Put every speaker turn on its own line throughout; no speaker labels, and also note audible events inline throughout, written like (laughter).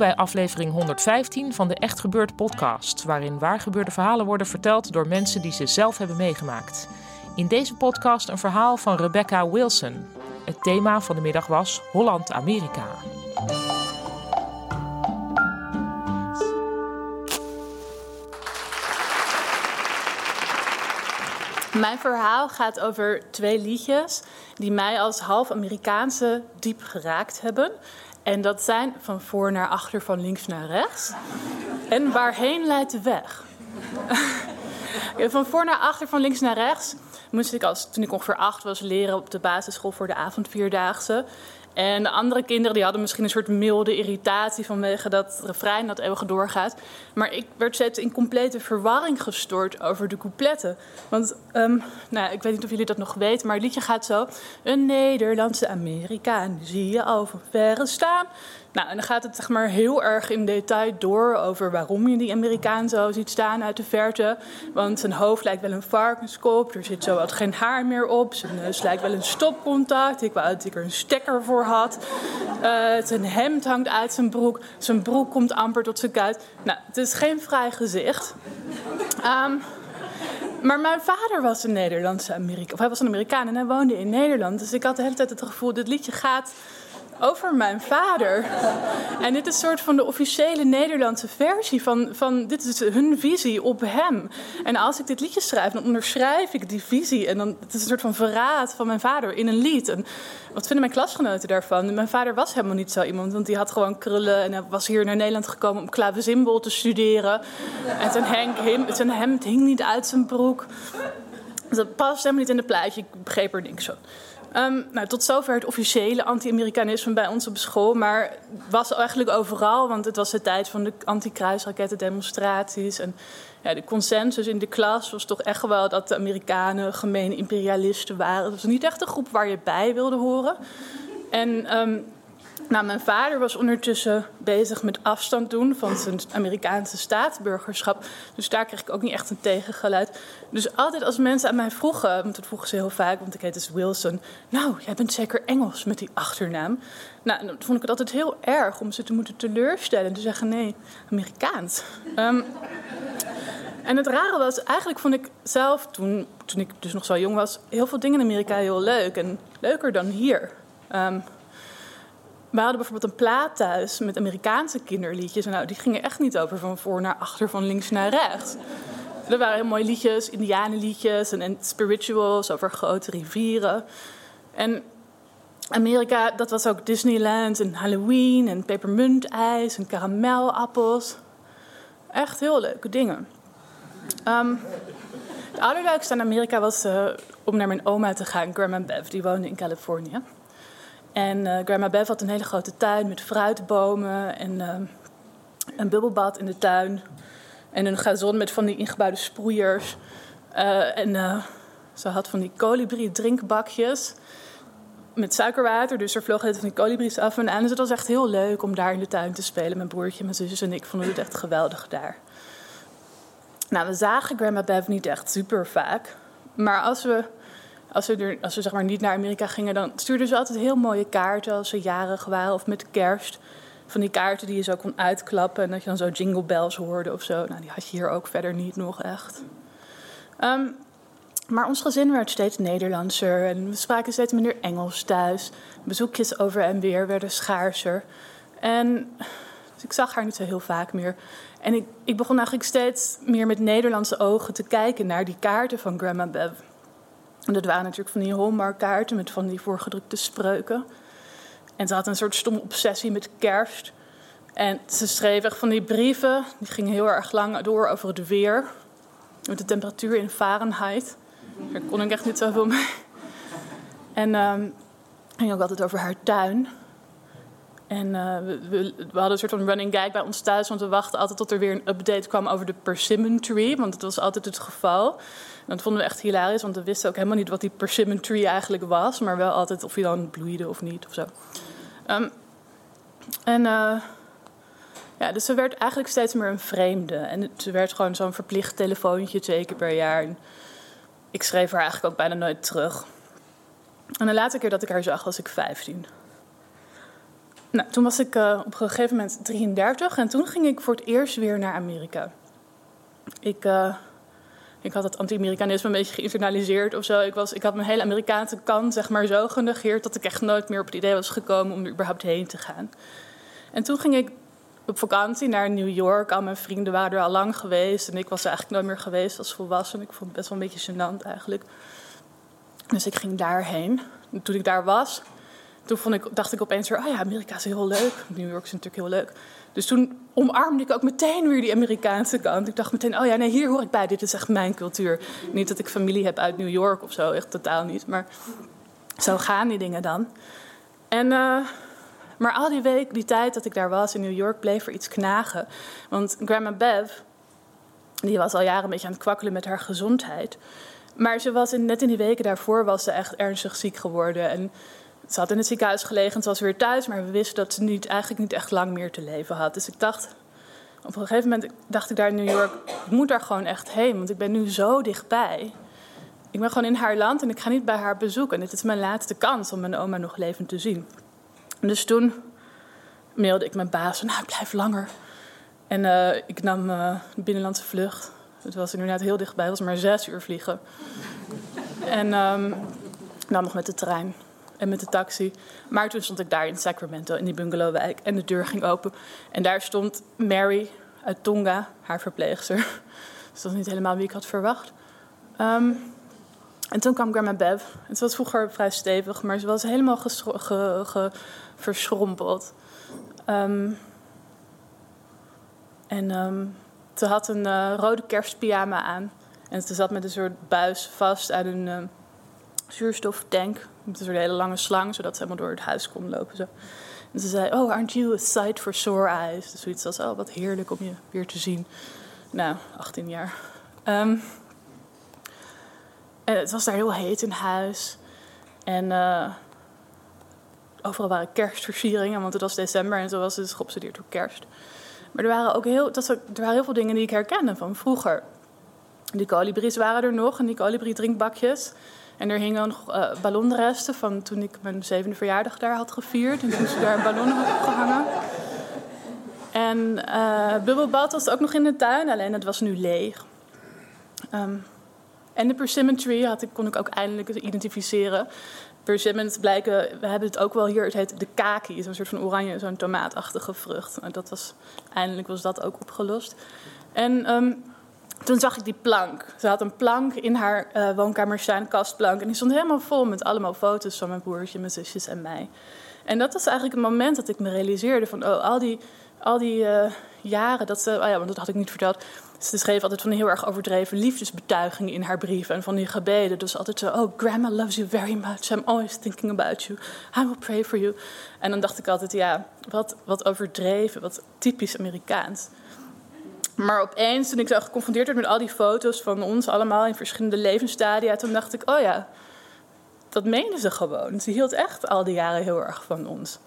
Bij aflevering 115 van de Echt Gebeurd podcast, waarin waargebeurde verhalen worden verteld door mensen die ze zelf hebben meegemaakt. In deze podcast een verhaal van Rebecca Wilson. Het thema van de middag was Holland-Amerika.
Mijn verhaal gaat over twee liedjes die mij als half Amerikaanse diep geraakt hebben. En dat zijn van voor naar achter, van links naar rechts. En waarheen leidt de weg? (laughs) van voor naar achter, van links naar rechts moest ik als, toen ik ongeveer acht was leren op de basisschool voor de avondvierdaagse. En de andere kinderen die hadden misschien een soort milde irritatie vanwege dat refrein dat eeuwig doorgaat. Maar ik werd steeds in complete verwarring gestoord over de coupletten. Want, um, nou, ik weet niet of jullie dat nog weten, maar het liedje gaat zo. Een Nederlandse Amerikaan zie je over verre staan. Nou, en dan gaat het zeg maar heel erg in detail door over waarom je die Amerikaan zo ziet staan uit de verte. Want zijn hoofd lijkt wel een varkenskop, er zit zo wat geen haar meer op. Zijn neus lijkt wel een stopcontact. Ik wou dat ik er een stekker voor had. Uh, zijn hemd hangt uit zijn broek. Zijn broek komt amper tot zijn kuit. Nou, het is geen vrij gezicht. Um, maar mijn vader was een Nederlandse Amerikaan. Of hij was een Amerikaan en hij woonde in Nederland. Dus ik had de hele tijd het gevoel, dit liedje gaat over mijn vader. En dit is een soort van de officiële Nederlandse versie van, van dit is hun visie op hem. En als ik dit liedje schrijf, dan onderschrijf ik die visie. En dan het is een soort van verraad van mijn vader in een lied. En wat vinden mijn klasgenoten daarvan? Mijn vader was helemaal niet zo iemand, want die had gewoon krullen en hij was hier naar Nederland gekomen om klaversymbol te studeren. En zijn, Henk, zijn hemd hing niet uit zijn broek. Dat past helemaal niet in de plaatje. Ik begreep er niks van. Um, nou, tot zover het officiële anti-Amerikanisme bij ons op school. Maar was eigenlijk overal, want het was de tijd van de anti-kruisrakettendemonstraties. En ja, de consensus in de klas was toch echt wel dat de Amerikanen gemene imperialisten waren. Het was niet echt een groep waar je bij wilde horen. En um, nou, mijn vader was ondertussen bezig met afstand doen van zijn Amerikaanse staatsburgerschap. Dus daar kreeg ik ook niet echt een tegengeluid. Dus altijd als mensen aan mij vroegen, want dat vroegen ze heel vaak, want ik heet dus Wilson. Nou, jij bent zeker Engels met die achternaam. Nou, dan vond ik het altijd heel erg om ze te moeten teleurstellen en te zeggen: nee, Amerikaans. Um, en het rare was, eigenlijk vond ik zelf, toen, toen ik dus nog zo jong was, heel veel dingen in Amerika heel leuk. En leuker dan hier. Um, we hadden bijvoorbeeld een plaat thuis met Amerikaanse kinderliedjes. En nou, die gingen echt niet over van voor naar achter, van links naar rechts. Er waren heel mooie liedjes, indianenliedjes en, spirituals over grote rivieren. En Amerika, dat was ook Disneyland en Halloween en pepermuntijs en karamelappels. Echt heel leuke dingen. Um, het allerleukste aan Amerika was uh, om naar mijn oma te gaan, Grandma Bev. Die woonde in Californië. En uh, Grandma Bev had een hele grote tuin met fruitbomen en uh, een bubbelbad in de tuin. En een gazon met van die ingebouwde sproeiers. Uh, en ze had van die kolibrie drinkbakjes met suikerwater. Dus er vlogen van die kolibries af en aan. Dus het was echt heel leuk om daar in de tuin te spelen. Mijn broertje, mijn zusjes en ik vonden het echt geweldig daar. Nou, we zagen Grandma Bev niet echt super vaak. Maar als we als we, als zeg maar niet naar Amerika gingen, dan stuurden ze altijd heel mooie kaarten als ze jarig waren of met kerst. Van die kaarten die je zo kon uitklappen en dat je dan zo jingle bells hoorde of zo. Nou, die had je hier ook verder niet nog echt. Um, maar ons gezin werd steeds Nederlandser en we spraken steeds minder Engels thuis. Bezoekjes over en weer werden schaarser. En dus ik zag haar niet zo heel vaak meer. En ik, ik begon eigenlijk steeds meer met Nederlandse ogen te kijken naar die kaarten van Grandma Bev. En dat waren natuurlijk van die Hallmark-kaarten met van die voorgedrukte spreuken. En ze had een soort stomme obsessie met kerst. En ze schreef echt van die brieven, die gingen heel erg lang door over het weer. Met de temperatuur in Fahrenheit. Daar kon ik echt niet zoveel mee. En ging ook altijd over haar tuin. En uh, we, hadden een soort van running gag bij ons thuis, want we wachten altijd tot er weer een update kwam over de persimmon tree, want dat was altijd het geval. En dat vonden we echt hilarisch, want we wisten ook helemaal niet wat die persimmon tree eigenlijk was, maar wel altijd of hij dan bloeide of niet of zo. Um, en uh, ja, dus ze werd eigenlijk steeds meer een vreemde. En ze werd gewoon zo'n verplicht telefoontje twee keer per jaar. Ik schreef haar eigenlijk ook bijna nooit terug. En de laatste keer dat ik haar zag was ik 15. Nou, toen was ik uh, op een gegeven moment 33 en toen ging ik voor het eerst weer naar Amerika. Ik, uh, ik had het anti-Amerikanisme een beetje geïnternaliseerd of zo. Ik, was, ik had mijn hele Amerikaanse kant zeg maar zo genegeerd dat ik echt nooit meer op het idee was gekomen om er überhaupt heen te gaan. En toen ging ik op vakantie naar New York. Al mijn vrienden waren er al lang geweest en ik was er eigenlijk nooit meer geweest als volwassen. Ik vond het best wel een beetje gênant eigenlijk. Dus ik ging daarheen. En toen ik daar was, toen vond ik, dacht ik opeens weer, oh ja, Amerika is heel leuk. New York is natuurlijk heel leuk. Dus toen omarmde ik ook meteen weer die Amerikaanse kant. Ik dacht meteen, oh ja, nee, hier hoor ik bij. Dit is echt mijn cultuur. Niet dat ik familie heb uit New York of zo, echt totaal niet. Maar zo gaan die dingen dan. En, uh, maar al die week, die tijd dat ik daar was in New York, bleef er iets knagen. Want Grandma Bev, die was al jaren een beetje aan het kwakkelen met haar gezondheid. Maar ze was in, net in die weken daarvoor was ze echt ernstig ziek geworden. En ze had in het ziekenhuis gelegen, ze was weer thuis, maar we wisten dat ze niet, eigenlijk niet echt lang meer te leven had. Dus ik dacht, op een gegeven moment dacht ik daar in New York, ik moet daar gewoon echt heen, want ik ben nu zo dichtbij. Ik ben gewoon in haar land en ik ga niet bij haar bezoeken. En dit is mijn laatste kans om mijn oma nog levend te zien. Dus toen mailde ik mijn baas, nou ik blijf langer. En uh, ik nam uh, de binnenlandse vlucht. Het was inderdaad heel dichtbij, het was maar zes uur vliegen. En um, dan nog met de trein en met de taxi. Maar toen stond ik daar in Sacramento, in die bungalowwijk. En de deur ging open. En daar stond Mary uit Tonga, haar verpleegster. (laughs) Dus dat was niet helemaal wie ik had verwacht. Um, en toen kwam Grandma Bev. En ze was vroeger vrij stevig, maar ze was helemaal ge, verschrompeld. Um, en um, ze had een uh, rode kerstpyjama aan. En ze zat met een soort buis vast uit een zuurstoftank. Met een soort hele lange slang, zodat ze helemaal door het huis kon lopen. Zo. En ze zei, oh, aren't you a sight for sore eyes? Dus zoiets als, oh, wat heerlijk om je weer te zien. Nou, 18 jaar. En het was daar heel heet in huis. En uh, overal waren kerstversieringen, want het was december en zo was het geobsedeerd door kerst. Maar er waren ook heel, dat, er waren heel veel dingen die ik herkende van vroeger. Die kolibries waren er nog en die kolibrie drinkbakjes. En er hingen nog uh, ballonresten van toen ik mijn zevende verjaardag daar had gevierd. En toen ze daar een ballon had opgehangen. En uh, bubbelbad was ook nog in de tuin, alleen het was nu leeg. Um, en de persimmon tree had ik, kon ik ook eindelijk identificeren. Persimmons blijken, we hebben het ook wel hier, het heet de kaki, zo'n soort van oranje, zo'n tomaatachtige vrucht. En dat was, eindelijk was dat ook opgelost. En um, toen zag ik die plank. Ze had een plank in haar uh, woonkamer staan, kastplank. En die stond helemaal vol met allemaal foto's van mijn broertje, mijn zusjes en mij. En dat was eigenlijk het moment dat ik me realiseerde van, oh, al die, al die uh, jaren dat ze, oh ja, want dat had ik niet verteld ze schreef altijd van heel erg overdreven liefdesbetuigingen in haar brieven en van die gebeden. Dus altijd zo: Oh, grandma loves you very much. I'm always thinking about you. I will pray for you. En dan dacht ik altijd: ja, wat, wat overdreven, wat typisch Amerikaans. Maar opeens, toen ik zo geconfronteerd werd met al die foto's van ons allemaal in verschillende levensstadia, toen dacht ik: oh ja, dat meende ze gewoon. Ze hield echt al die jaren heel erg van ons.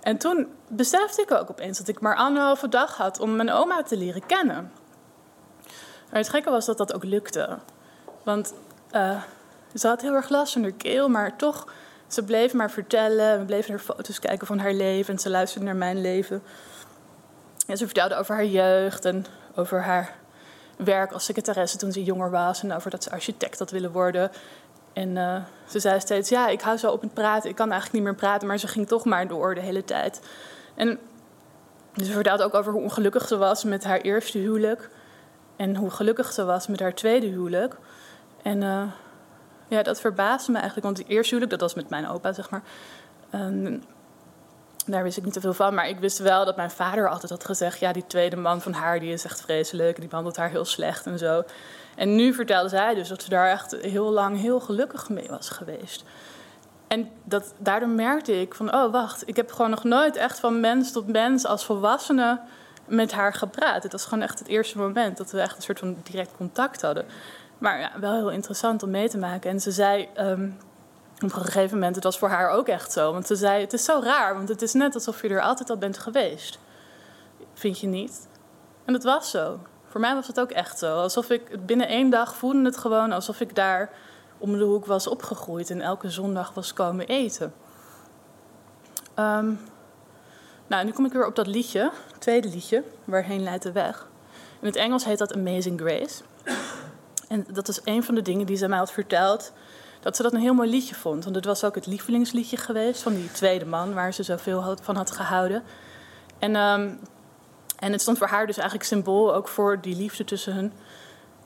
En toen besefte ik ook opeens dat ik maar anderhalve dag had om mijn oma te leren kennen. Maar het gekke was dat dat ook lukte. Want uh, ze had heel erg last van haar keel, maar toch, ze bleef maar vertellen. We bleven naar foto's kijken van haar leven en ze luisterde naar mijn leven. En ze vertelde over haar jeugd en over haar werk als secretaresse toen ze jonger was. En over dat ze architect had willen worden. En uh, ze zei steeds, ja, ik hou zo op het praten. Ik kan eigenlijk niet meer praten, maar ze ging toch maar door de hele tijd. En ze vertelde ook over hoe ongelukkig ze was met haar eerste huwelijk. En hoe gelukkig ze was met haar tweede huwelijk. En uh, Ja, dat verbaasde me eigenlijk. Want die eerste huwelijk, dat was met mijn opa, zeg maar. Um, daar wist ik niet te veel van. Maar ik wist wel dat mijn vader altijd had gezegd... ja, die tweede man van haar, die is echt vreselijk. Die behandelt haar heel slecht en zo. En nu vertelde zij dus dat ze daar echt heel lang heel gelukkig mee was geweest. En dat, daardoor merkte ik van, oh wacht, ik heb gewoon nog nooit echt van mens tot mens als volwassene met haar gepraat. Het was gewoon echt het eerste moment dat we echt een soort van direct contact hadden. Maar ja, wel heel interessant om mee te maken. En ze zei um, op een gegeven moment, het was voor haar ook echt zo. Want ze zei, het is zo raar, want het is net alsof je er altijd al bent geweest. Vind je niet? En dat was zo. Voor mij was het ook echt zo. Alsof ik binnen één dag voelde het gewoon alsof ik daar om de hoek was opgegroeid en elke zondag was komen eten. Um, nou, nu kom ik weer op dat liedje, het tweede liedje, Waarheen leidt de weg. In het Engels heet dat Amazing Grace. En dat is een van de dingen die ze mij had verteld. Dat ze dat een heel mooi liedje vond. Want het was ook het lievelingsliedje geweest van die tweede man, waar ze zoveel van had gehouden. En, um, en het stond voor haar dus eigenlijk symbool ook voor die liefde tussen hun.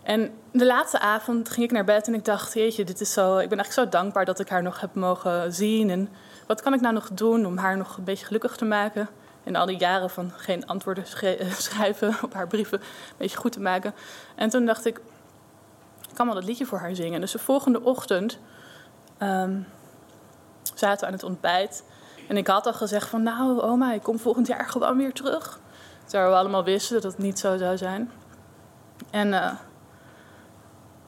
En de laatste avond ging ik naar bed en ik dacht, jeetje, dit is zo, ik ben eigenlijk zo dankbaar dat ik haar nog heb mogen zien. En wat kan ik nou nog doen om haar nog een beetje gelukkig te maken? En al die jaren van geen antwoorden (laughs) schrijven op haar brieven een beetje goed te maken. En toen dacht ik, ik kan wel dat liedje voor haar zingen. Dus de volgende ochtend um, zaten we aan het ontbijt. En ik had al gezegd van, nou oma, ik kom volgend jaar gewoon weer terug. Terwijl we allemaal wisten dat het niet zo zou zijn. En uh,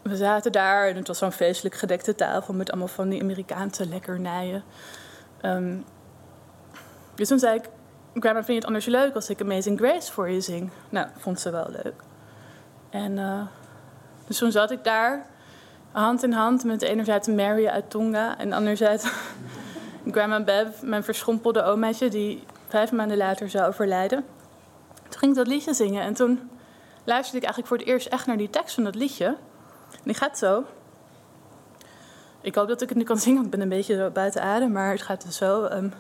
we zaten daar en het was zo'n feestelijk gedekte tafel met allemaal van die Amerikaanse lekkernijen. Um, dus toen zei ik, Grandma, vind je het anders leuk als ik Amazing Grace voor je zing? Nou, vond ze wel leuk. En uh, dus toen zat ik daar, hand in hand met enerzijds Mary uit Tonga en anderzijds (laughs) Grandma Bev, mijn verschrompelde omaatje, die vijf maanden later zou overlijden. Toen ging ik dat liedje zingen en toen luisterde ik eigenlijk voor het eerst echt naar die tekst van dat liedje. En die gaat zo. Ik hoop dat ik het nu kan zingen, want ik ben een beetje buiten adem, maar het gaat dus zo. Um,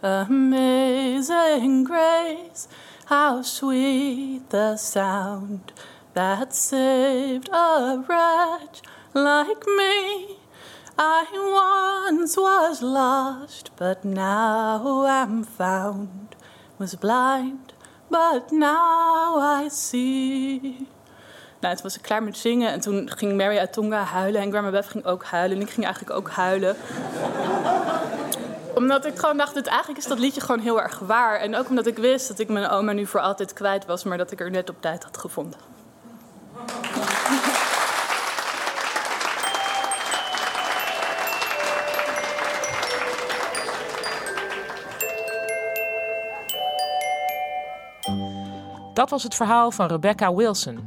Amazing grace, how sweet the sound that saved a wretch like me. I once was lost, but now am found. Was blind, but now I see. Nou, toen was ik klaar met zingen en toen ging Mary uit Tonga huilen en Grandma Beth ging ook huilen en ik ging eigenlijk ook huilen. omdat ik gewoon dacht, dat eigenlijk is dat liedje gewoon heel erg waar. En ook omdat ik wist dat ik mijn oma nu voor altijd kwijt was, maar dat ik er net op tijd had gevonden.
Dat was het verhaal van Rebecca Wilson.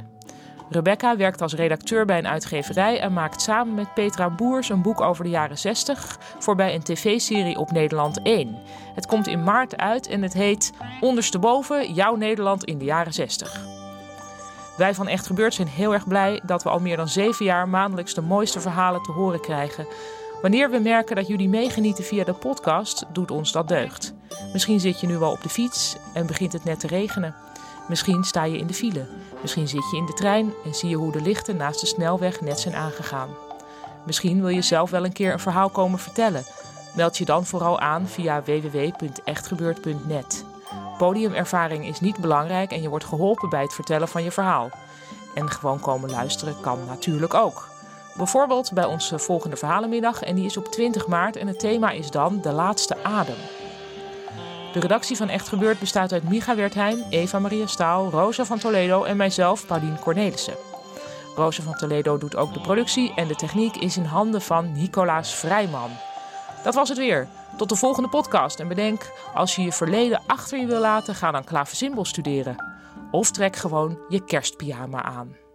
Rebecca werkt als redacteur bij een uitgeverij en maakt samen met Petra Boers een boek over de jaren 60 voor bij een tv-serie op Nederland 1. Het komt in maart uit en het heet Ondersteboven, jouw Nederland in de jaren 60. Wij van Echt Gebeurd zijn heel erg blij dat we al meer dan zeven jaar maandelijks de mooiste verhalen te horen krijgen. Wanneer we merken dat jullie meegenieten via de podcast, doet ons dat deugd. Misschien zit je nu wel op de fiets en begint het net te regenen. Misschien sta je in de file. Misschien zit je in de trein en zie je hoe de lichten naast de snelweg net zijn aangegaan. Misschien wil je zelf wel een keer een verhaal komen vertellen. Meld je dan vooral aan via www.echtgebeurd.net. Podiumervaring is niet belangrijk en je wordt geholpen bij het vertellen van je verhaal. En gewoon komen luisteren kan natuurlijk ook. Bijvoorbeeld bij onze volgende verhalenmiddag en die is op 20 maart en het thema is dan De Laatste Adem. De redactie van Echt Gebeurd bestaat uit Micha Wertheim, Eva Maria Staal, Rosa van Toledo en mijzelf, Paulien Cornelissen. Rosa van Toledo doet ook de productie en de techniek is in handen van Nicolaas Vrijman. Dat was het weer. Tot de volgende podcast. En bedenk, als je je verleden achter je wil laten, ga dan klaversymbol studeren. Of trek gewoon je kerstpyjama aan.